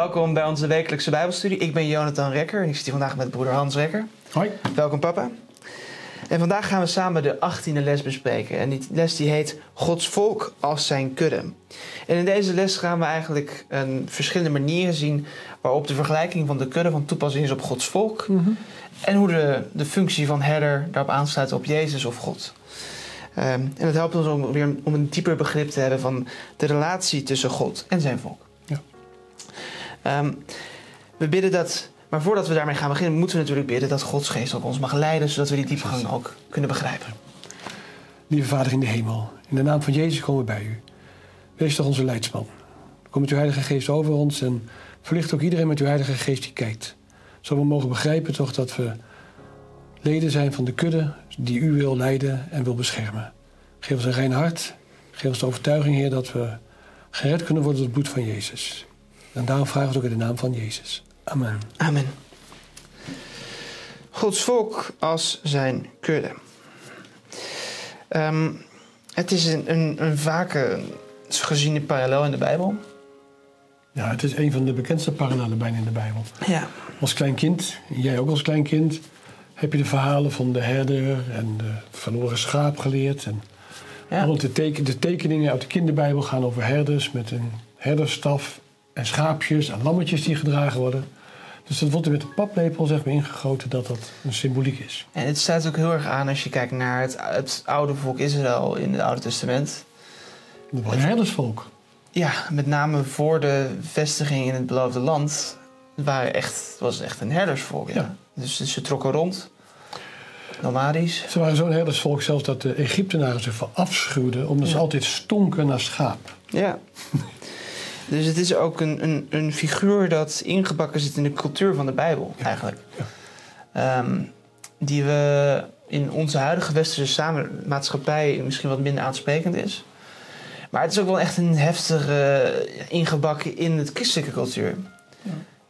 Welkom bij onze wekelijkse Bijbelstudie. Ik ben Jonathan Rekker en ik zit hier vandaag met broeder Hans Rekker. Hoi. Welkom papa. En vandaag gaan we samen de 18e les bespreken. En die les die heet Gods volk als zijn kudde. En in deze les gaan we eigenlijk een verschillende manieren zien waarop de vergelijking van de kudde van toepassing is op Gods volk. En hoe de, de functie van herder daarop aansluit op Jezus of God. Ehm, en het helpt ons om weer om een dieper begrip te hebben van de relatie tussen God en zijn volk. Ehm, we bidden dat, maar voordat we daarmee gaan beginnen, moeten we natuurlijk bidden dat Gods geest ook ons mag leiden, zodat we die diepgang ook kunnen begrijpen. Lieve Vader in de hemel, in de naam van Jezus komen we bij u. Wees toch onze leidsman. Kom met uw Heilige Geest over ons en verlicht ook iedereen met uw Heilige Geest die kijkt. Zodat we mogen begrijpen toch dat we leden zijn van de kudde die u wil leiden en wil beschermen. Geef ons een rein hart. Geef ons de overtuiging, Heer, dat we gered kunnen worden door het bloed van Jezus. En daarom vragen we het ook in de naam van Jezus. Amen. Amen. Gods volk als zijn kudde. Ehm, het is een, een, een vake geziene parallel in de Bijbel. Ja, het is een van de bekendste parallellen bijna in de Bijbel. Ja. Als klein kind, jij ook als klein kind, heb je de verhalen van de herder en de verloren schaap geleerd. En Ja. de, teken, de tekeningen uit de kinderbijbel gaan over herders met een herderstaf en schaapjes en lammetjes die gedragen worden. Dus dat wordt er met de paplepel zeg maar ingegoten dat dat een symboliek is. En het sluit ook heel erg aan als je kijkt naar het, het oude volk Israël in het Oude Testament. Dat was een herdersvolk. Ja, met name voor de vestiging in het beloofde land waren echt, was het echt een herdersvolk. Ja. Ja. Dus ze trokken rond, nomadisch. Ze waren zo'n herdersvolk zelfs dat de Egyptenaren ze verafschuwden omdat ze Ja. altijd stonken naar schaap. Ja. Dus het is ook een, een, een figuur dat ingebakken zit in de cultuur van de Bijbel, eigenlijk. Ehm, die we in onze huidige westerse samen, maatschappij misschien wat minder aansprekend is. Maar het is ook wel echt een heftige eh, ingebakken in het christelijke cultuur.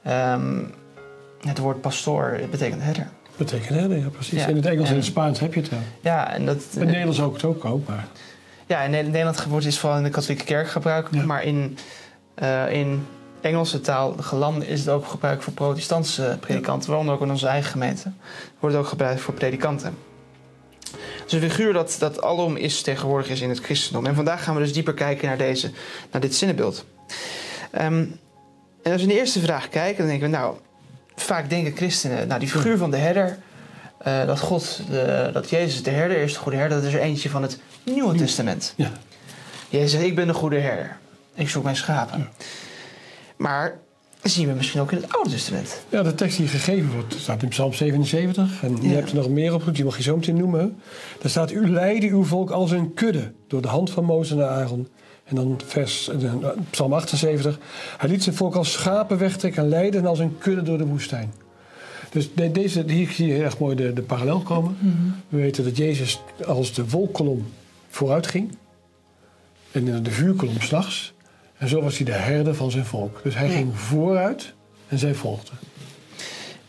Ehm, het woord pastoor het betekent herder. Betekent herder, ja precies. Ja. In het Engels en En- het Spaans heb je het wel. Ja, en dat, In het Nederlands ook het ook, ook maar Ja, in Nederland wordt is vooral in de katholieke kerk gebruikt, Ja. maar in, eh, in Engelse taal, de gelanden, is het ook gebruikt voor protestantse predikanten, waaronder ook in onze eigen gemeente. Wordt het ook gebruikt voor predikanten. Dus een figuur dat, dat alom is tegenwoordig is in het christendom. En vandaag gaan we dus dieper kijken naar, deze, naar dit zinnenbeeld. Ehm, en als we naar de eerste vraag kijken, dan denken we, nou, vaak denken christenen, nou, die figuur van de herder, eh, dat God, de, dat Jezus de herder is, de goede herder, dat is er eentje van het Nieuwe Testament. ja. Jezus zegt, ik ben de goede herder. Ik zoek mijn schapen. Maar zien we misschien ook in het Oude Testament. Ja, de tekst die gegeven wordt staat in Psalm 77. En je Ja. hebt er nog meer op, die mag je zo meteen noemen. Daar staat, u leidde uw volk als een kudde door de hand van Mozes en Aaron. En dan vers, eh, Psalm 78. Hij liet zijn volk als schapen wegtrekken en leiden als een kudde door de woestijn. Dus de- deze, hier zie je echt mooi de, de parallel komen. We weten dat Jezus als de wolkolom vooruit ging. En de vuurkolom s'nachts. En zo was hij de herder van zijn volk. Dus hij Ja. ging vooruit en zij volgden.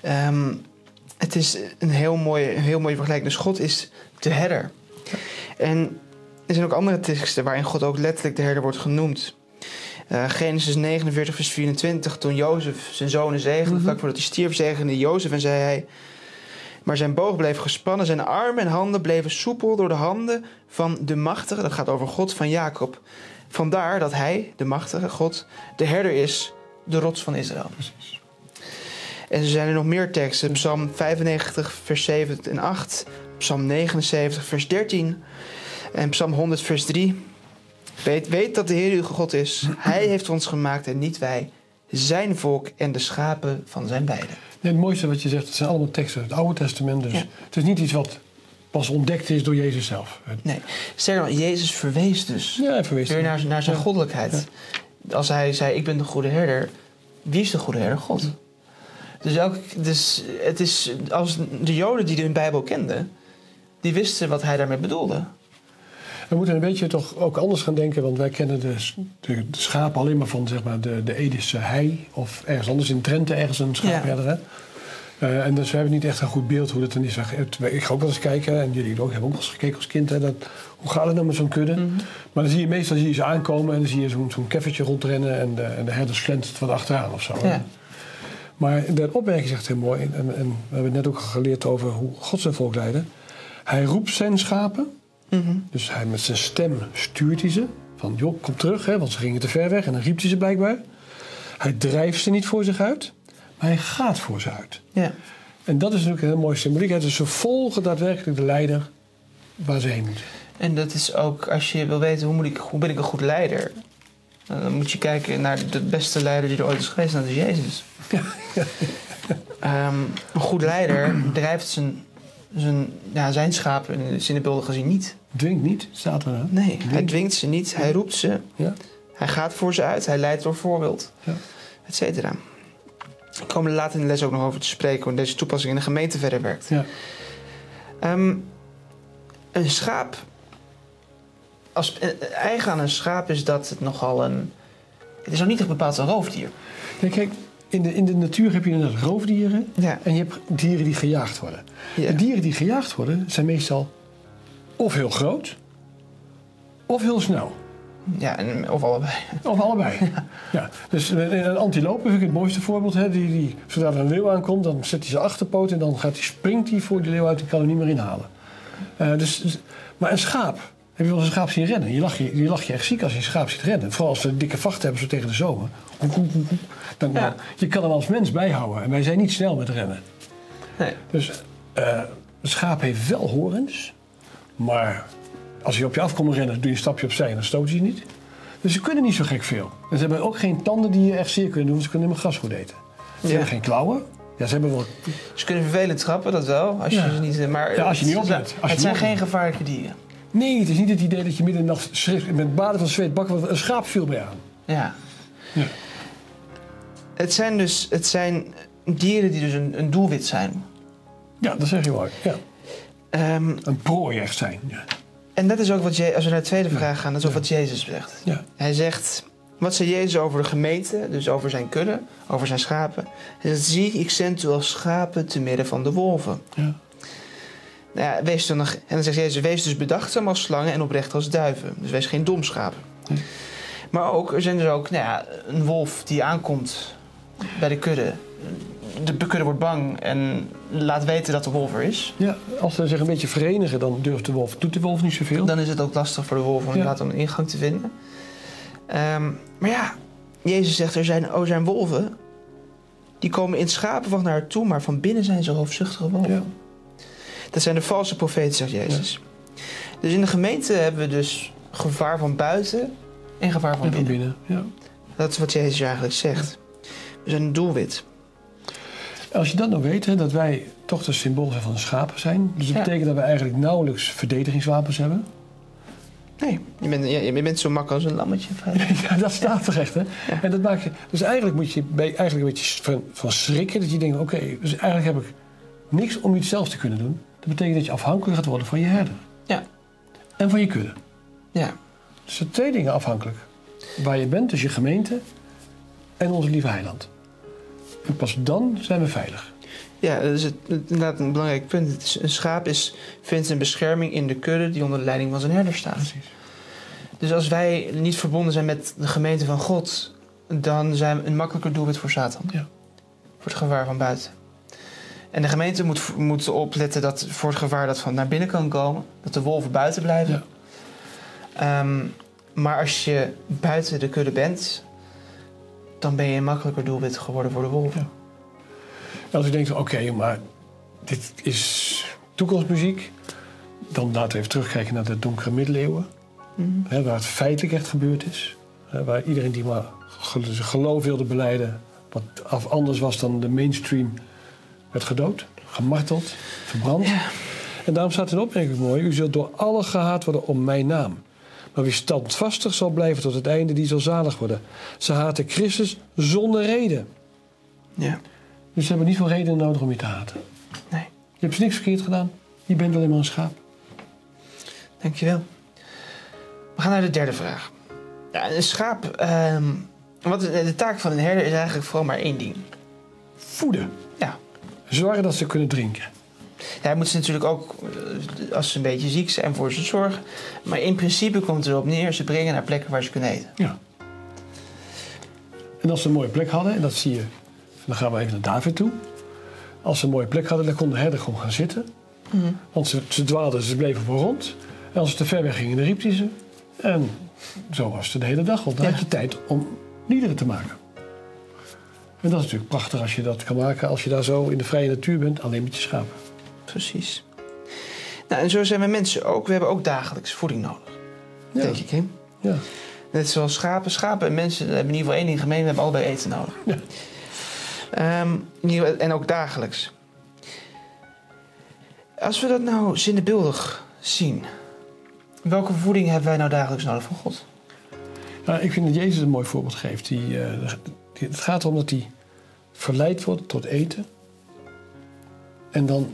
Ehm, het is een heel mooie, een heel mooie vergelijking. Dus God is de herder. En er zijn ook andere teksten waarin God ook letterlijk de herder wordt genoemd. Eh, Genesis 49, vers 24. Toen Jozef zijn zonen zegende, Mhm. vlak voordat hij stierf, zegende Jozef en zei hij... Maar zijn boog bleef gespannen, zijn armen en handen bleven soepel door de handen van de machtige. Dat gaat over God van Jacob. Vandaar dat hij, de machtige God, de herder is, de rots van Israël. Precies. En er zijn er nog meer teksten. Psalm 95, vers 7 en 8. Psalm 79, vers 13. En Psalm 100, vers 3. Weet, weet dat de Heer uw God is. Hij heeft ons gemaakt en niet wij. Zijn volk en de schapen van zijn weide. Nee, het mooiste wat je zegt, het zijn allemaal teksten uit het Oude Testament. Dus Ja. het is niet iets wat pas ontdekt is door Jezus zelf. Nee, sterker nog, Jezus verwees dus Ja, even wees weer naar, naar zijn Ja. goddelijkheid. Als hij zei, ik ben de goede herder. Wie is de goede herder? God. Dus, elke, dus het is als de Joden die de Bijbel kenden, die wisten wat hij daarmee bedoelde. We moeten een beetje toch ook anders gaan denken, want wij kennen de, de, de schapen alleen maar van zeg maar, de, de Edische hei of ergens anders in Drenthe, ergens een schaapherder. hè. Eh, en dus we hebben niet echt een goed beeld hoe dat dan is. Ik ga ook wel eens kijken, en jullie ook, hebben ook wel eens gekeken als kind. Hè, dat, hoe gaat het nou met zo'n kudde? Mhm. Maar dan zie je meestal zie je ze aankomen en dan zie je zo'n zo'n keffertje rondrennen en de, en de herder slentert wat achteraan of zo. Ja. Maar de opmerking zegt heel mooi, en, en we hebben net ook geleerd over hoe God zijn volk leidde. Hij roept zijn schapen, Mhm. dus hij met zijn stem stuurt hij ze. Van joh, kom terug, hè, want ze gingen te ver weg. En dan riep hij ze blijkbaar. Hij drijft ze niet voor zich uit, maar hij gaat voor ze uit. Ja. En dat is natuurlijk een heel mooie symboliek. Dus ze volgen daadwerkelijk de leider waar ze heen moeten. En dat is ook, als je wil weten hoe, moet ik, hoe ben ik een goed leider, dan moet je kijken naar de beste leider die er ooit is geweest, en dat is Jezus. Ehm, een goed leider drijft zijn, zijn, ja, zijn schapen, in de zinnebeelden gezien, niet. Dwingt niet, staat er. hè? Nee, hij dwingt ze niet, hij roept ze, Ja. hij gaat voor ze uit, hij leidt door voorbeeld, Ja. et cetera. Ik kom er later in de les ook nog over te spreken hoe deze toepassing in de gemeente verder werkt. Ja. Ehm, een schaap. Als, eh, eigen aan een schaap is dat het nogal een. Het is nog niet echt bepaald een roofdier. Nee, kijk, in de, in de natuur heb je inderdaad roofdieren. Ja. En je hebt dieren die gejaagd worden. ja. De dieren die gejaagd worden zijn meestal of heel groot of heel snel. Ja en, of allebei. Of allebei. Ja. Dus een een antilope vind ik het mooiste voorbeeld. Hè. Die, die, zodra er een leeuw aankomt, dan zet hij zijn achterpoot en dan gaat hij, springt hij voor de leeuw uit en kan hem niet meer inhalen. Eh, dus, dus- maar een schaap, heb je wel eens een schaap zien rennen? Je lacht je, je, lacht je echt ziek als je een schaap ziet rennen. Vooral als ze dikke vacht hebben, zo tegen de zomer. Dan, Ja. Je kan hem als mens bijhouden en wij zijn niet snel met rennen. Nee. Dus eh een schaap heeft wel horens, maar als hij op je af komt rennen, doe je een stapje opzij en dan stoot hij je niet. Dus ze kunnen niet zo gek veel. En ze hebben ook geen tanden die je echt zeer kunnen doen, want ze kunnen helemaal grasgoed eten. Ze Ja. hebben geen klauwen. Ja, ze hebben wel... Ze kunnen vervelend trappen, dat wel. Als je Ja. ze niet. Maar Ja, als je niet oplet. Het zijn geen gevaarlijke dieren. Nee, het is niet het idee dat je midden in de nacht met baden van zweet bakken, een schaap viel bij aan. Ja. Ja. Het zijn dus. Het zijn dieren die dus een, een doelwit zijn. Ja, dat zeg je mooi. Ja. Ehm, Een prooi echt zijn. Ja. En dat is ook wat je, als we naar de tweede vraag gaan, dat is ook wat Jezus zegt. Ja. Hij zegt, wat zei Jezus over de gemeente, dus over zijn kudde, over zijn schapen? Hij zegt, zie, ik zend u als schapen te midden van de wolven. Ja. Nou ja, wees dan nog, en dan zegt Jezus, wees dus bedachtzaam als slangen en oprecht als duiven. Dus wees geen dom schapen. Nee. Maar ook, er zijn dus ook nou ja, een wolf die aankomt bij de kudde. De kudde wordt bang en laat weten dat de wolf er is. ja, als ze zich een beetje verenigen, dan durft de wolf, doet de wolf niet zoveel. Dan is het ook lastig voor de wolf om Ja. inderdaad een ingang te vinden. Ehm, maar ja, Jezus zegt er zijn, oh, zijn wolven. Die komen in schapenwacht naar haar toe, maar van binnen zijn ze hoofdzuchtige wolven. Ja. Dat zijn de valse profeten, zegt Jezus. Dus in de gemeente hebben we dus gevaar van buiten en gevaar van En van binnen. binnen. Ja. Dat is wat Jezus eigenlijk zegt. We zijn een doelwit. Als je dat nou weet, hè, dat wij toch de symbool zijn van de schapen zijn. Dus dat Ja. betekent dat we eigenlijk nauwelijks verdedigingswapens hebben. Nee, je bent, je bent zo makkelijk als een lammetje. ja, dat staat er echt, hè. En dat maakt je, dus eigenlijk moet je bij, eigenlijk een beetje van, van schrikken. Dat je denkt, oké, dus eigenlijk heb ik niks om iets zelf te kunnen doen. Dat betekent dat je afhankelijk gaat worden van je herder. Ja. En van je kudde. Ja. Dus er zijn twee dingen afhankelijk. Waar je bent, dus je gemeente en onze lieve heiland. En pas dan zijn we veilig. Ja, dat is het, inderdaad een belangrijk punt. Een schaap is, vindt een bescherming in de kudde die onder de leiding van zijn herder staat. Precies. Dus als wij niet verbonden zijn met de gemeente van God, dan zijn we een makkelijker doelwit voor Satan. Ja. Voor het gevaar van buiten. En de gemeente moet, moet opletten dat voor het gevaar dat van naar binnen kan komen, dat de wolven buiten blijven. Ja. Ehm, maar als je buiten de kudde bent, dan ben je een makkelijker doelwit geworden voor de wolven. Ja. Als ik denk, oké, maar dit is toekomstmuziek. Dan laten we even terugkijken naar de donkere middeleeuwen. Mhm. Waar het feitelijk echt gebeurd is. Waar iedereen die maar geloof wilde beleiden... wat af anders was dan de mainstream, werd gedood, gemarteld, verbrand. Ja. En daarom staat in de opmerking mooi... u zult door alle gehaat worden om mijn naam. Maar wie standvastig zal blijven tot het einde, die zal zalig worden. Ze haten Christus zonder reden. ja. Dus ze hebben niet veel reden nodig om je te haten. Nee. Je hebt niks verkeerd gedaan. Je bent alleen maar een schaap. Dankjewel. We gaan naar de derde vraag. Ja, een schaap. ehm, wat is, de taak van een herder is eigenlijk vooral maar één ding. Voeden. Ja. Zorgen dat ze kunnen drinken. Hij moet ze natuurlijk ook, eh, als ze een beetje ziek zijn, voor ze zorgen. Maar in principe komt het erop neer, ze brengen naar plekken waar ze kunnen eten. Ja. En als ze een mooie plek hadden, en dat zie je, dan gaan we even naar David toe. Als ze een mooie plek hadden, dan kon de herder gewoon gaan zitten. Want ze, ze dwaalden, ze bleven voor rond. En als ze te ver weg gingen, dan riep hij ze. En zo was het de hele dag, want dan Ja. had je tijd om liederen te maken. En dat is natuurlijk prachtig als je dat kan maken als je daar zo in de vrije natuur bent, alleen met je schapen. Precies. Nou, en zo zijn we mensen ook. We hebben ook dagelijks voeding nodig. Ja. Denk ik, hè? Ja. Net zoals schapen. Schapen en mensen hebben in ieder geval één ding gemeen. We hebben allebei eten nodig. Ja. Ehm, en ook dagelijks. Als we dat nou zinnebeeldig zien. Welke voeding hebben wij nou dagelijks nodig van God? Nou, ik vind dat Jezus een mooi voorbeeld geeft. Die, eh, die- het gaat erom dat hij verleid wordt tot eten. En dan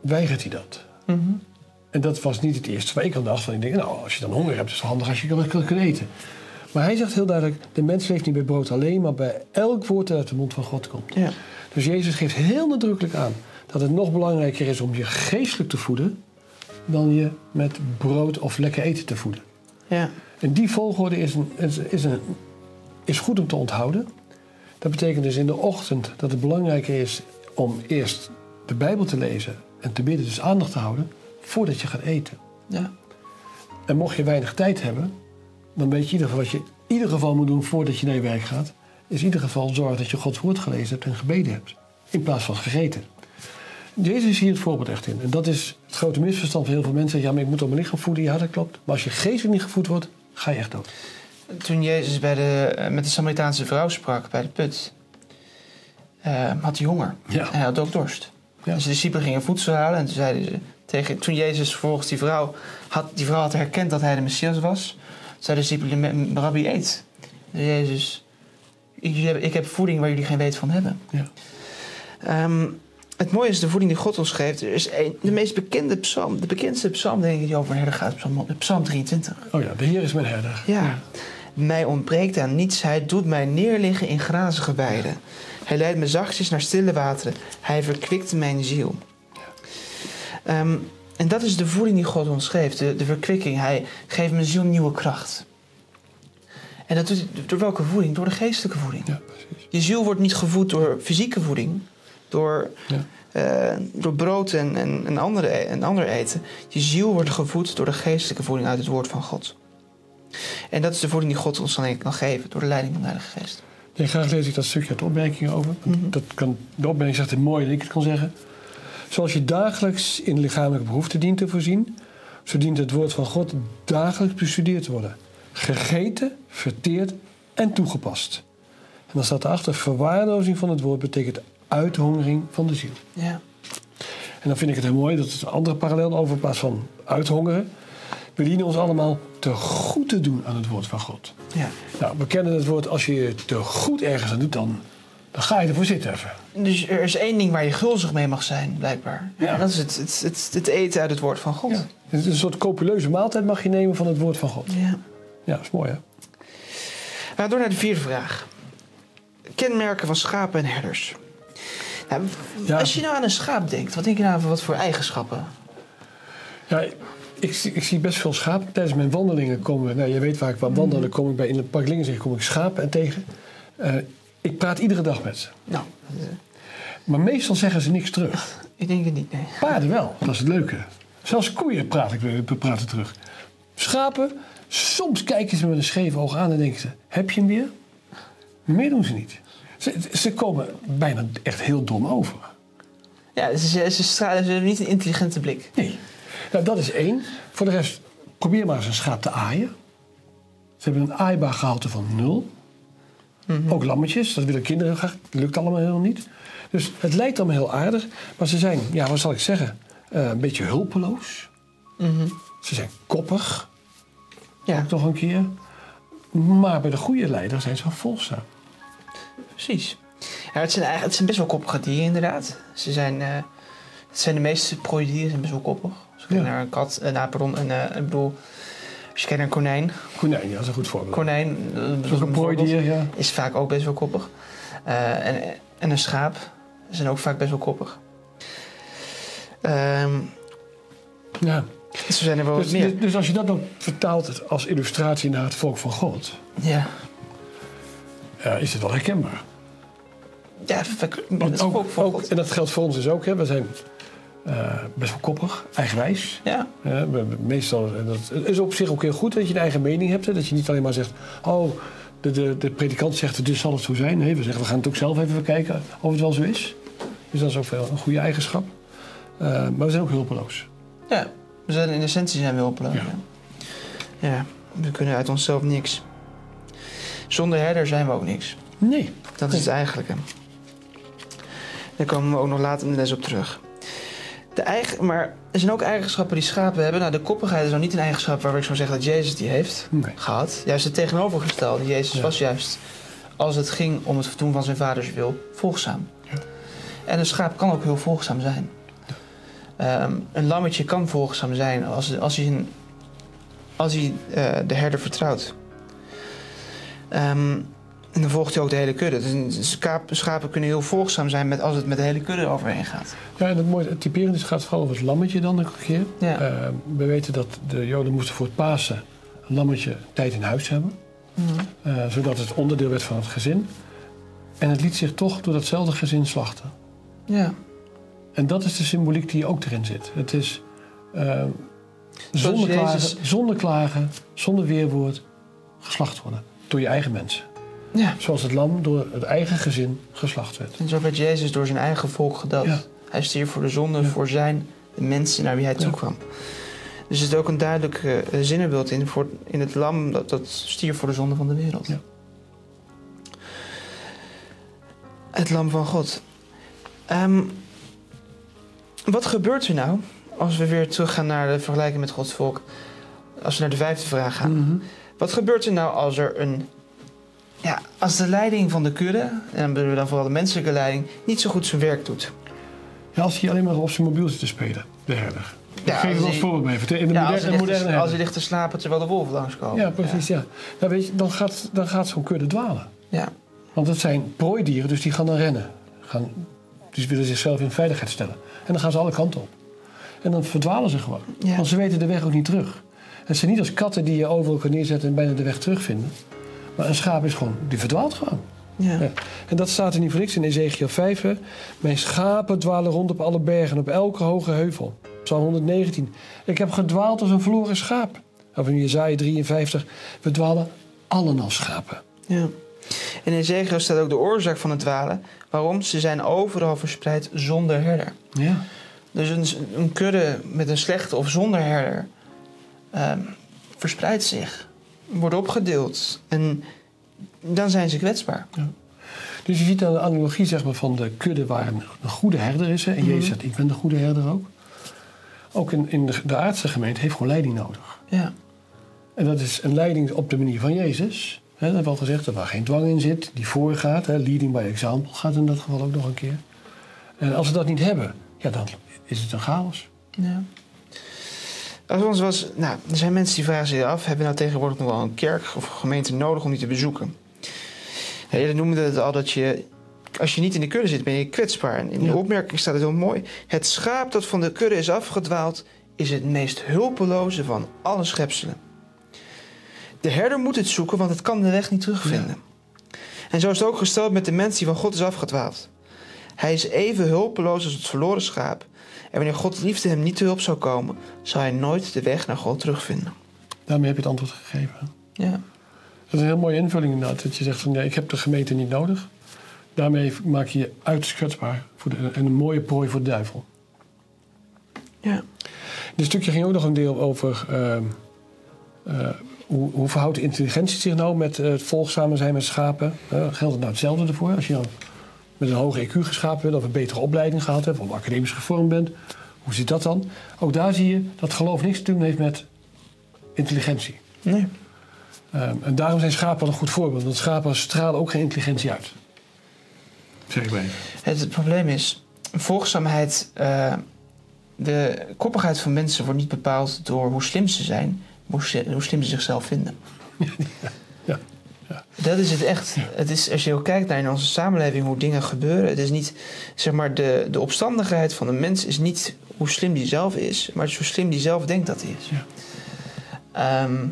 weigert hij dat. En dat was niet het eerste waar ik aan dacht. Van ik denk, nou, als je dan honger hebt, is het handig als je kan eten. Maar hij zegt heel duidelijk, de mens leeft niet bij brood alleen, maar bij elk woord dat uit de mond van God komt. Ja. Dus Jezus geeft heel nadrukkelijk aan dat het nog belangrijker is om je geestelijk te voeden dan je met brood of lekker eten te voeden. Ja. En die volgorde is, een, is, is, een, is goed om te onthouden. Dat betekent dus in de ochtend dat het belangrijker is om eerst de Bijbel te lezen en te bidden, dus aandacht te houden, voordat je gaat eten. Ja. En mocht je weinig tijd hebben, dan weet je in ieder geval wat je in ieder geval moet doen voordat je naar je werk gaat. Is in ieder geval zorgen dat je Gods woord gelezen hebt en gebeden hebt. In plaats van gegeten. Jezus is hier het voorbeeld echt in. En dat is het grote misverstand van heel veel mensen. Ja, maar ik moet op mijn lichaam voeden. Ja, dat klopt. Maar als je geestelijk niet gevoed wordt, ga je echt dood. Toen Jezus bij de, eh, met de Samaritaanse vrouw sprak bij de put, eh, had hij honger. Ja. En hij had ook dorst. Ja. Dus de discipelen gingen voedsel halen en toen zeiden ze tegen, toen Jezus vervolgens die vrouw had, die vrouw had herkend dat hij de Messias was, zeiden de discipelen, Rabbi eet. Dus Jezus, ik heb voeding waar jullie geen weet van hebben. Ja. Ehm, het mooie is de voeding die God ons geeft. Er is een, de meest bekende psalm, de bekendste psalm denk ik die over een herder gaat, psalm, psalm 23. Oh ja, de Heer is mijn herder. Ja. Mij ontbreekt aan niets. Hij doet mij neerliggen in grazige weiden. Hij leidt me zachtjes naar stille wateren. Hij verkwikt mijn ziel. Ehm, en dat is de voeding die God ons geeft. De, de verkwikking. Hij geeft mijn ziel nieuwe kracht. En dat doet hij door welke voeding? Door de geestelijke voeding. Ja, precies. Je ziel wordt niet gevoed door fysieke voeding. Door, Ja. eh, door brood en, en, en, andere, en ander eten. Je ziel wordt gevoed door de geestelijke voeding uit het woord van God. En dat is de voeding die God ons dan kan geven. Door de leiding van de Heilige Geest. Nee, graag lees ik dat stukje uit de opmerkingen over. Mhm. dat kan, de opmerking zegt het mooi dat ik het kan zeggen. Zoals je dagelijks in lichamelijke behoeften dient te voorzien, zo dient het woord van God dagelijks bestudeerd te worden. Gegeten, verteerd en toegepast. En dan staat erachter, verwaarlozing van het woord betekent uithongering van de ziel. Ja. En dan vind ik het heel mooi, dat is een andere parallel over in plaats van uithongeren. We dienen ons allemaal te goed te doen aan het woord van God. ja. Nou, we kennen het woord, als je je te goed ergens aan doet, dan, dan ga je ervoor zitten even. Dus er is één ding waar je gulzig mee mag zijn, blijkbaar. Ja. En dat is het, het, het, het eten uit het woord van God. Ja. Het is een soort copuleuze maaltijd mag je nemen van het woord van God. Ja. Ja, dat is mooi hè? Gaan door naar de vierde vraag. Kenmerken van schapen en herders. Nou, Ja. Als je nou aan een schaap denkt, wat denk je nou van wat voor eigenschappen? Ja, ik, zie- ik zie best veel schapen. Tijdens mijn wandelingen komen, nou je weet waar ik waar wandelen, kom ik bij in het park Lingenzeg kom ik schapen en tegen. Eh, ik praat iedere dag met ze. Nou, Maar meestal zeggen ze niks terug. ik denk het niet, nee. Paarden wel, dat is het leuke. Zelfs koeien praat ik, praten terug. Schapen, soms kijken ze me met een scheef oog aan en denken ze: heb je hem weer? Meer doen ze niet. Ze, ze komen bijna echt heel dom over. Ja, ze, ze, ze, stralen, ze hebben niet een intelligente blik. Nee. Nou, dat is één. Voor de rest, probeer maar eens een schaap te aaien. Ze hebben een aaibaar gehalte van nul. Ook lammetjes, dat willen kinderen graag. Dat lukt allemaal helemaal niet. Dus het lijkt allemaal heel aardig. Maar ze zijn, ja, wat zal ik zeggen? Eh, een beetje hulpeloos. Mhm. Ze zijn koppig, Ja, toch een keer. Maar bij de goede leider zijn ze volgzaam. precies. Ja, het, zijn eigenlijk, het zijn best wel koppige dieren, inderdaad. Ze zijn, eh, het zijn de meeste prooidieren zijn best wel koppig. Ja. naar een kat, eh, nou, pardon, een, eh, ik bedoel, als je kijkt naar een konijn. Konijn, ja, dat is een goed voorbeeld. Konijn, eh, Dat is ook een prooidier, ja. is vaak ook best wel koppig. En, en een schaap zijn ook vaak best wel koppig. Ehm, Ja. zo zijn er wel Dus, meer. dus, dus als je dat dan vertaalt als illustratie naar het volk van God, Ja, ja, is het wel herkenbaar. ja God. en dat geldt voor ons dus ook. Hè. We zijn eh, best wel koppig, eigenwijs. Ja, we- meestal, en dat is op zich ook heel goed dat je een eigen mening hebt. Hè. Dat je niet alleen maar zegt, oh, de, de, de predikant zegt, dus zal het zo zijn. Nee, we zeggen, we gaan het ook zelf even bekijken of het wel zo is. Dus dat is ook wel een goede eigenschap. Eh, maar we zijn ook hulpeloos. ja. We zijn in essentie zijn we hulpeloos. Ja. Ja. ja, we kunnen uit onszelf niks. Zonder herder zijn we ook niks. Nee. Dat is het eigenlijke. Daar komen we ook nog later in de les op terug. De eigen, maar er zijn ook eigenschappen die schapen hebben. Nou, de koppigheid is nou niet een eigenschap waar ik zou zeggen dat Jezus die heeft Nee. gehad. Juist het tegenovergestelde. Jezus Ja. was juist, als het ging om het doen van zijn vaders wil, volgzaam. Ja. En een schaap kan ook heel volgzaam zijn. Ehm, een lammetje kan volgzaam zijn als, als hij, een, als hij eh, de herder vertrouwt. Ehm, en dan volgt hij ook de hele kudde. Dus schapen kunnen heel volgzaam zijn met, als het met de hele kudde overheen gaat. Ja, en het mooie, het typerende is, gaat vooral over het lammetje dan een keer. Ja. Eh, we weten dat de Joden moesten voor het Pasen een lammetje tijd in huis hebben. eh, zodat het onderdeel werd van het gezin. En het liet zich toch door datzelfde gezin slachten. Ja. En dat is de symboliek die ook erin zit. Het is eh, zonder, klagen, zonder klagen, zonder weerwoord, geslacht worden. Door je eigen mensen. Ja. Zoals het lam door het eigen gezin geslacht werd. En zo werd Jezus door zijn eigen volk gedood. Ja. Hij stierf voor de zonde, Ja. voor zijn de mensen naar wie hij Ja. toekwam. Dus er zit ook een duidelijk zinnenbeeld in, voor, in het lam dat, dat stierf voor de zonde van de wereld. Ja. Het lam van God. Ehm, wat gebeurt er nou als we weer teruggaan naar de vergelijking met Gods volk? Als we naar de vijfde vraag gaan. Mhm. Wat gebeurt er nou als er een. Ja, als de leiding van de kudde, en dan bedoelen we dan vooral de menselijke leiding, niet zo goed zijn werk doet? Ja, als hij alleen maar op zijn mobiel zit te spelen, de herder. Ja, geef er wel als hij- voorbeeld even. In de Ja, als moderne, hij, moderne te, als hij ligt te slapen terwijl de wolven langskomen. Ja, precies, ja. Nou, weet je, dan gaat, dan gaat zo'n kudde dwalen. Ja. Want het zijn prooidieren, dus die gaan dan rennen. Gaan, die willen zichzelf in veiligheid stellen. En dan gaan ze alle kanten op. En dan verdwalen ze gewoon. Ja. Want ze weten de weg ook niet terug. Het zijn niet als katten die je overal kan neerzetten en bijna de weg terugvinden. Maar een schaap is gewoon, die verdwaalt gewoon. Ja. Ja. En dat staat er niet voor niks in Ezekiel 5. hè. Mijn schapen dwalen rond op alle bergen, op elke hoge heuvel. Psalm 119. Ik heb gedwaald als een verloren schaap. Of in Jezaja 53. We dwalen allen als schapen. ja. In Ezekiel staat ook de oorzaak van het dwalen. Waarom? Ze zijn overal verspreid zonder herder. Ja. Dus een, een kudde met een slechte of zonder herder ehm, verspreidt zich, wordt opgedeeld en dan zijn ze kwetsbaar. Dus je ziet dan de analogie zeg maar, van de kudde waar een, een goede herder is. Hè. En Jezus zegt, ik ben de goede herder ook. Ook in, in de, de aardse gemeente heeft gewoon leiding nodig. Ja, En dat is een leiding op de manier van Jezus. Hè, dat hebben we al gezegd, dat waar geen dwang in zit, die voorgaat. Hè, leading by example gaat in dat geval ook nog een keer. En als we dat niet hebben, ja, dan is het een chaos. ja. Als ons was, nou, er zijn mensen die vragen zich af: hebben we nou tegenwoordig nog wel een kerk of gemeente nodig om die te bezoeken? Eerder noemde het al dat je, als je niet in de kudde zit, ben je kwetsbaar. En in de Ja. opmerking staat het heel mooi: het schaap dat van de kudde is afgedwaald, is het meest hulpeloze van alle schepselen. De herder moet het zoeken, want het kan de weg niet terugvinden. En zo is het ook gesteld met de mens die van God is afgedwaald. Hij is even hulpeloos als het verloren schaap. En wanneer Gods liefde hem niet te hulp zou komen, zou hij nooit de weg naar God terugvinden. Daarmee heb je het antwoord gegeven. Ja, Dat is een heel mooie invulling inderdaad. Dat je zegt van, ja, ik heb de gemeente niet nodig. Daarmee maak je je uiterst kwetsbaar. Voor de, en een mooie prooi voor de duivel. ja, Dit stukje ging ook nog een deel over... ehm, eh, hoe, hoe verhoudt de intelligentie zich nou met het volgzamen zijn met schapen? Eh, geldt het nou hetzelfde ervoor? Als je nou met een hoge IQ geschapen bent... of een betere opleiding gehad hebt... of academisch gevormd bent... hoe zit dat dan? Ook daar zie je dat geloof niks te doen heeft met intelligentie. nee. Ehm, en daarom zijn schapen een goed voorbeeld. Want schapen stralen ook geen intelligentie uit. Zeg ik maar even. Het, het probleem is, volgzaamheid, eh, de koppigheid van mensen wordt niet bepaald door hoe slim ze zijn, hoe, ze- hoe slim ze zichzelf vinden. Dat is het echt. Het is, als je ook kijkt naar in onze samenleving hoe dingen gebeuren, het is niet, zeg maar, de, de opstandigheid van een mens is niet hoe slim die zelf is, maar hoe slim die zelf denkt dat hij is. Ja. Ehm,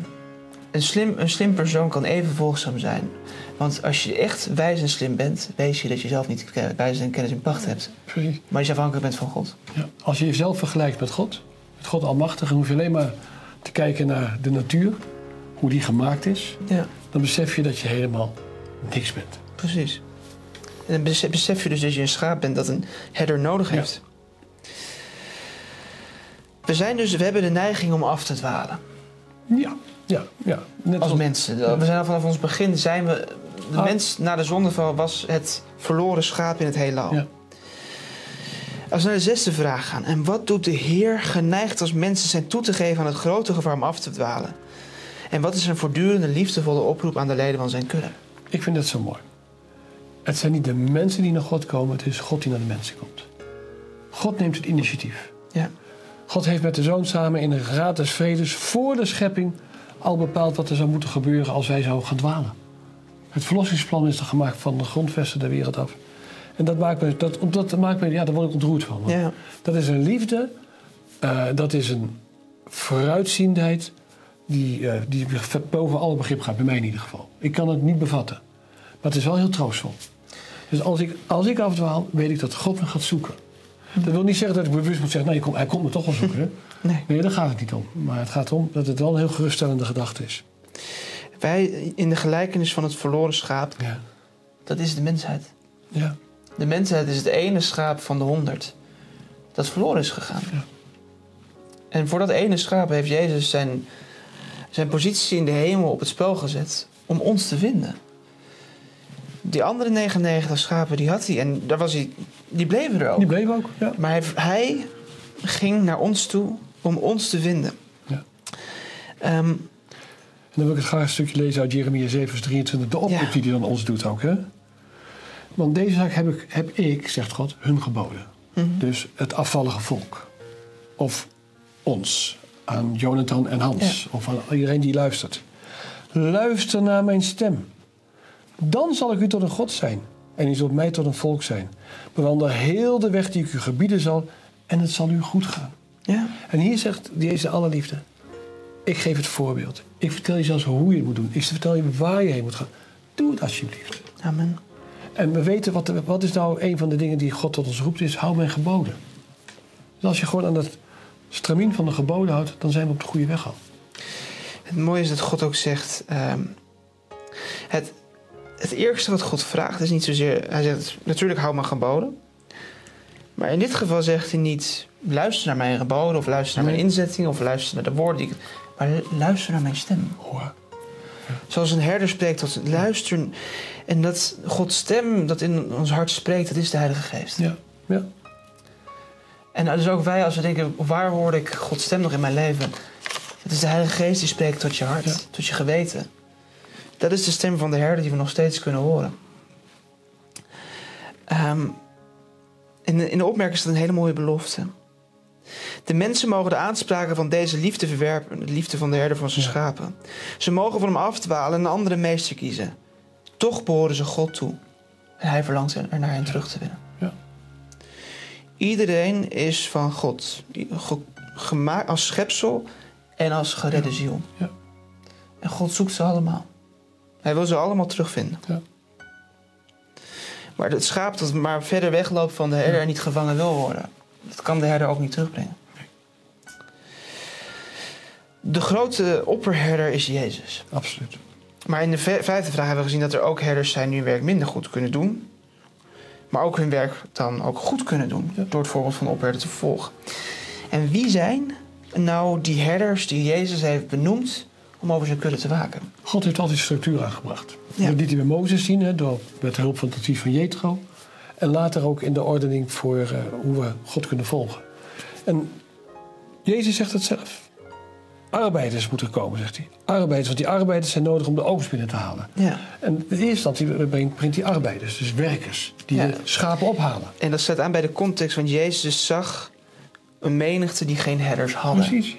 een, slim, een slim persoon kan even volgzaam zijn. Want als je echt wijs en slim bent, weet je dat je zelf niet wijs en kennis in pacht hebt. Precies. Maar je afhankelijk bent van God. Ja. Als je jezelf vergelijkt met God, met God Almachtig, dan hoef je alleen maar te kijken naar de natuur, hoe die gemaakt is. Ja, Dan besef je dat je helemaal niks bent. precies. En dan besef, je dus dat je een schaap bent dat een herder nodig Ja. heeft. We, zijn dus, we hebben de neiging om af te dwalen. Ja, ja, ja. Net Als als mensen. We zijn al vanaf ons begin zijn we. De Ah. mens na de zondeval was het verloren schaap in het heelal. Ja. Als we naar de zesde vraag gaan. En wat doet de Heer geneigd als mensen zijn toe te geven aan het grote gevaar om af te dwalen? En wat is een voortdurende liefdevolle oproep aan de leden van zijn kudde? Ik vind dat zo mooi. Het zijn niet de mensen die naar God komen, het is God die naar de mensen komt. God neemt het initiatief. Ja. God heeft met de zoon samen in een raad des vredes voor de schepping al bepaald wat er zou moeten gebeuren als wij zouden gaan dwalen. Het verlossingsplan is er gemaakt van de grondvesten der wereld af. En dat maakt me, dat, dat maakt me ja, daar word ik ontroerd van. Ja. Dat is een liefde, eh, dat is een vooruitziendheid die, eh, die boven alle begrip gaat, bij mij in ieder geval. Ik kan het niet bevatten, maar het is wel heel troostvol. Dus als ik, als ik afdwaal, weet ik dat God me gaat zoeken. Dat wil niet zeggen dat ik bewust moet zeggen, nou, je komt- hij komt me toch wel zoeken. Hè? Nee. Nee, daar gaat het niet om. Maar het gaat om dat het wel een heel geruststellende gedachte is. Wij in de gelijkenis van het verloren schaap, Ja. dat is de mensheid. Ja. De mensheid is het ene schaap van de honderd dat verloren is gegaan. Ja. En voor dat ene schaap heeft Jezus zijn, zijn positie in de hemel op het spel gezet om ons te vinden. Die andere 99 schapen die had hij en daar was hij, die bleven er ook. Die bleef ook. Ja. Maar hij, hij ging naar ons toe om ons te vinden. Ja. Ehm, En dan wil ik het graag een stukje lezen uit Jeremia 7, vers 23. De oproep Ja. die hij dan ons doet ook. Hè? Want deze zaak heb ik, heb ik, zegt God, hun geboden. mhm. Dus het afvallige volk. Of ons. Aan Jonathan en Hans. Of aan iedereen die luistert. Luister naar mijn stem. Dan zal ik u tot een God zijn. En u zult mij tot een volk zijn. Bewandel heel de weg die ik u gebieden zal. En het zal u goed gaan. ja. En hier zegt deze allerliefde. Ik geef het voorbeeld. Ik vertel je zelfs hoe je het moet doen. Ik vertel je waar je heen moet gaan. Doe het alsjeblieft. Amen. En we weten wat, wat is nou een van de dingen die God tot ons roept, is hou mijn geboden. Dus als je gewoon aan het stramien van de geboden houdt, dan zijn we op de goede weg al. Het mooie is dat God ook zegt. ehm, het, het eerste wat God vraagt is niet zozeer. Hij zegt natuurlijk hou mijn geboden. Maar in dit geval zegt hij niet. Luister naar mijn geboden of luister naar mijn inzetting of luister naar de woorden die ik. Maar luister naar mijn stem. Hoor. Zoals een herder spreekt tot luister. En dat Gods stem dat in ons hart spreekt, dat is de Heilige Geest. Ja, ja. En dus ook wij, als we denken, waar hoor ik Gods stem nog in mijn leven? Het is de Heilige Geest die spreekt tot je hart, Ja. tot je geweten. Dat is de stem van de herder die we nog steeds kunnen horen. Ehm, in, de, in de opmerking staat een hele mooie belofte. De mensen mogen de aanspraken van deze liefde verwerpen, de liefde van de herder van zijn Ja. schapen. Ze mogen van hem afdwalen en een andere meester kiezen. Toch behoren ze God toe. En hij verlangt er naar hen terug te winnen. Iedereen is van God. Ge- gemaakt als schepsel en als geredde ziel. Ja. En God zoekt ze allemaal. Hij wil ze allemaal terugvinden. Ja. Maar het schaap dat maar verder wegloopt van de herder en niet gevangen wil worden, dat kan de herder ook niet terugbrengen. De grote opperherder is Jezus. Absoluut. Maar in de vijfde vraag hebben we gezien dat er ook herders zijn die hun werk minder goed kunnen doen. Maar ook hun werk dan ook goed kunnen doen. Door het voorbeeld van de opherder te volgen. En wie zijn nou die herders die Jezus heeft benoemd om over zijn kudde te waken? God heeft altijd structuur aangebracht. Ja. Dat liet hij bij Mozes zien, hè, door, met hulp van het advies van Jethro. En later ook in de ordening voor eh, hoe we God kunnen volgen. En Jezus zegt het zelf. Arbeiders moeten komen, zegt hij. Arbeiders, want die arbeiders zijn nodig om de oogst binnen te halen. Ja. En in eerste instantie brengt, brengt hij arbeiders, dus werkers, die Ja. de schapen ophalen. En dat staat aan bij de context, want Jezus zag een menigte die geen herders hadden. Precies.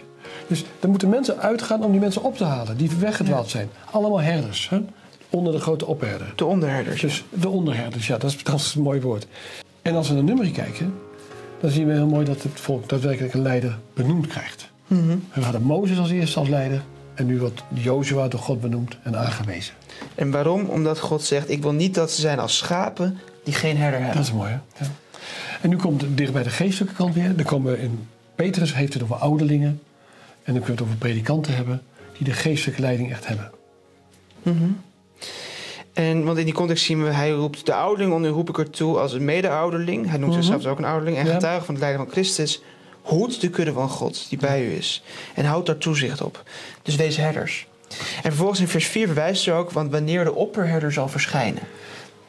Dus er moeten mensen uitgaan om die mensen op te halen, die weggedwaald zijn. Allemaal herders, hè? onder de grote opherder. De onderherders. Dus de onderherders, ja, dat is, dat is een mooi woord. En als we naar nummer kijken, dan zien we heel mooi dat het volk daadwerkelijk een leider benoemd krijgt. Mhm. We hadden Mozes als eerste als leider en nu wordt Jozua door God benoemd en aangewezen. En waarom? Omdat God zegt: Ik wil niet dat ze zijn als schapen die geen herder Dat hebben. is mooi, hè? Ja. En nu komt het dicht bij de geestelijke kant weer. Dan komen we in Petrus heeft het over ouderlingen. En dan kunnen we het over predikanten hebben die de geestelijke leiding echt hebben. Mhm. En want in die context zien we, hij roept de ouderling onder roep ik er toe als een mede-ouderling. Hij noemt Mhm. zichzelf ook een ouderling. En Ja. getuige van het lijden van Christus. Hoed de kudde van God die bij u is. En houd daar toezicht op. Dus wees herders. En vervolgens in vers 4 verwijst er ook, want wanneer de opperherder zal verschijnen.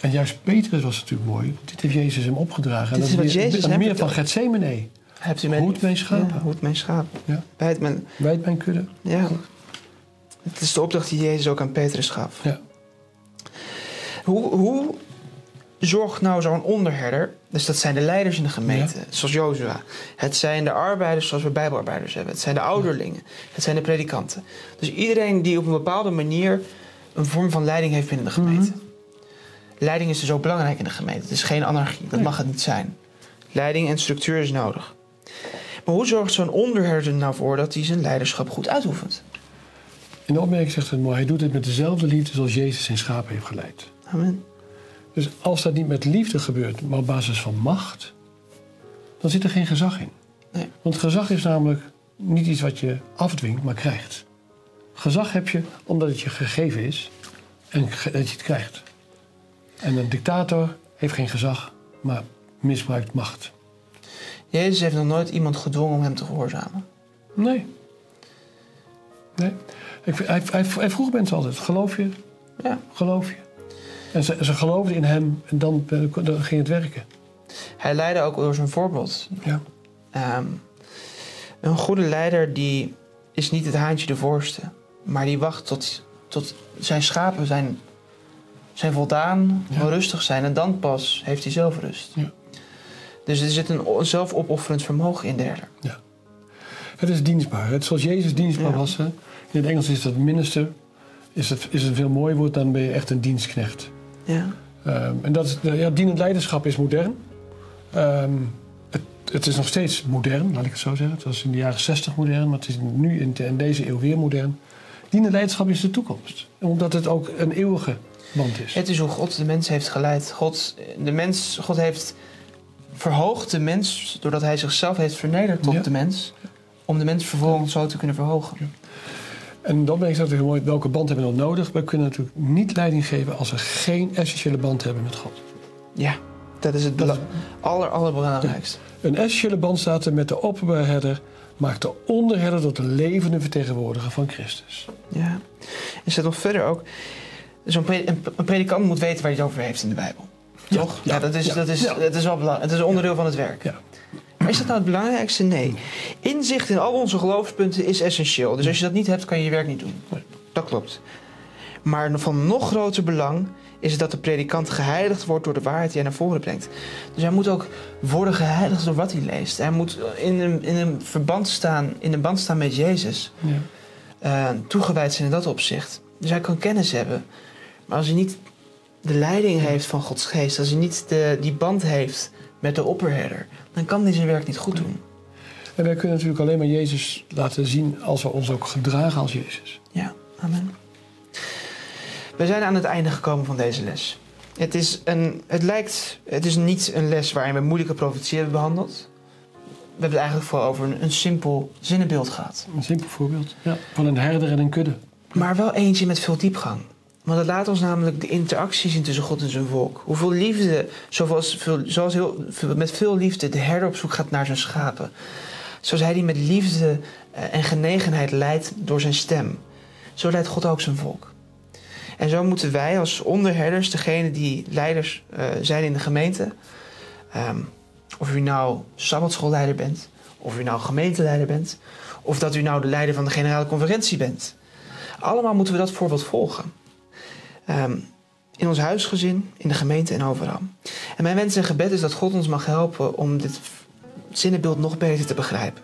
En juist Petrus was natuurlijk mooi. Dit heeft Jezus hem opgedragen. Dit en is dat wat meer- Jezus meer van. Gethsemane. Hebt u mij Hoed mijn schapen. Ja, hoed mijn schapen. Ja. Bijt mijn, Wijd mijn kudde. ja. Het is de opdracht die Jezus ook aan Petrus gaf. Ja. Hoe, hoe zorgt nou zo'n onderherder, dus dat zijn de leiders in de gemeente, zoals Jozua. Het zijn de arbeiders zoals we bijbelarbeiders hebben. Het zijn de ouderlingen. Het zijn de predikanten. Dus iedereen die op een bepaalde manier een vorm van leiding heeft binnen de gemeente. Leiding is dus ook belangrijk in de gemeente. Het is geen anarchie, dat mag het niet zijn. Leiding en structuur is nodig. Maar hoe zorgt zo'n onderherder er nou voor dat hij zijn leiderschap goed uitoefent? In de opmerking zegt het mooi. Hij doet het met dezelfde liefde zoals Jezus zijn schapen heeft geleid. Amen. Dus als dat niet met liefde gebeurt, maar op basis van macht, dan zit er geen gezag in. Nee. Want gezag is namelijk niet iets wat je afdwingt, maar krijgt. Gezag heb je omdat het je gegeven is en dat je het krijgt. En een dictator heeft geen gezag, maar misbruikt macht. Jezus heeft nog nooit iemand gedwongen om hem te gehoorzamen. Nee. Nee. Ik, hij, hij, hij vroeg mensen altijd, geloof je? Ja. Geloof je? En ze, ze geloofden in hem en dan, eh, dan ging het werken. Hij leidde ook door zijn voorbeeld. Ja. Ehm, een goede leider die is niet het haantje de voorste, maar die wacht tot, tot zijn schapen zijn, zijn voldaan, Ja. rustig zijn en dan pas heeft hij zelf rust. Ja. Dus er zit een zelfopofferend vermogen in de herder. Het is dienstbaar. Het, zoals Jezus dienstbaar Ja. was. Hè? In het Engels is dat minister. Is het, is een veel mooi woord, dan ben je echt een dienstknecht. Ja. Ehm, en dat ja, dienend leiderschap is modern. Ehm, het, het is nog steeds modern, laat ik het zo zeggen. Het was in de jaren 60 modern, maar het is nu in, in deze eeuw weer modern. Dienend leiderschap is de toekomst. Omdat het ook een eeuwige band is. Het is hoe God de mens heeft geleid. God, de mens, God heeft verhoogd de mens doordat hij zichzelf heeft vernederd tot Ja. de mens. Om de mens vervolgens zo te kunnen verhogen. En dan ben ik heel mooi, welke band hebben we dan nodig? We kunnen natuurlijk niet leiding geven als we geen essentiële band hebben met God. Ja, dat is het Dat aller, allerbelangrijkste. Een essentiële band staat er met de opperherder, maakt de onderherder tot de levende vertegenwoordiger van Christus. Ja. Er staat nog verder ook... Pre- een, predikant moet weten waar hij het over heeft in de Bijbel. Ja, Toch? Ja, ja, dat, is, dat, is, dat is wel belangrijk. Het is een onderdeel van het werk. Ja. Maar is dat nou het belangrijkste? Nee. Inzicht in al onze geloofspunten is essentieel. Dus als je dat niet hebt, kan je je werk niet doen. Dat klopt. Maar van nog groter belang is het dat de predikant geheiligd wordt door de waarheid die hij naar voren brengt. Dus hij moet ook worden geheiligd door wat hij leest. Hij moet in een, in een verband staan, in een band staan met Jezus. Ja. eh, toegewijd zijn in dat opzicht. Dus hij kan kennis hebben. Maar als hij niet de leiding heeft van Gods geest, als hij niet de, die band heeft met de opperherder, dan kan hij zijn werk niet goed doen. En wij kunnen natuurlijk alleen maar Jezus laten zien als we ons ook gedragen als Jezus. Ja, amen. We zijn aan het einde gekomen van deze les. Het, is een, het lijkt, het is niet een les waarin we moeilijke profetie hebben behandeld. We hebben het eigenlijk vooral over een, een simpel zinnenbeeld gehad. Een simpel voorbeeld ja, van een herder en een kudde. Maar wel eentje met veel diepgang. Want het laat ons namelijk de interactie zien tussen God en zijn volk. Hoeveel liefde, zoals, zoals heel, met veel liefde de herder op zoek gaat naar zijn schapen. Zoals hij die met liefde eh, en genegenheid leidt door zijn stem. Zo leidt God ook zijn volk. En zo moeten wij als onderherders, degene die leiders eh, zijn in de gemeente... ehm, of u nou sabbatschoolleider bent, of u nou gemeenteleider bent... of dat u nou de leider van de generale conferentie bent... Allemaal moeten we dat voorbeeld volgen. Ehm, in ons huisgezin, in de gemeente en overal. En mijn wens en gebed is dat God ons mag helpen om dit zinnenbeeld nog beter te begrijpen.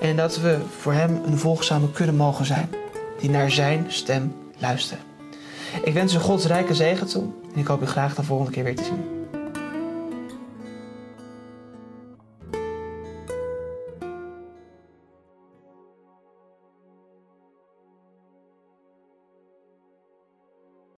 En dat we voor Hem een volgzame kudde mogen zijn, die naar Zijn stem luisteren. Ik wens u Gods rijke zegen toe en ik hoop u graag de volgende keer weer te zien.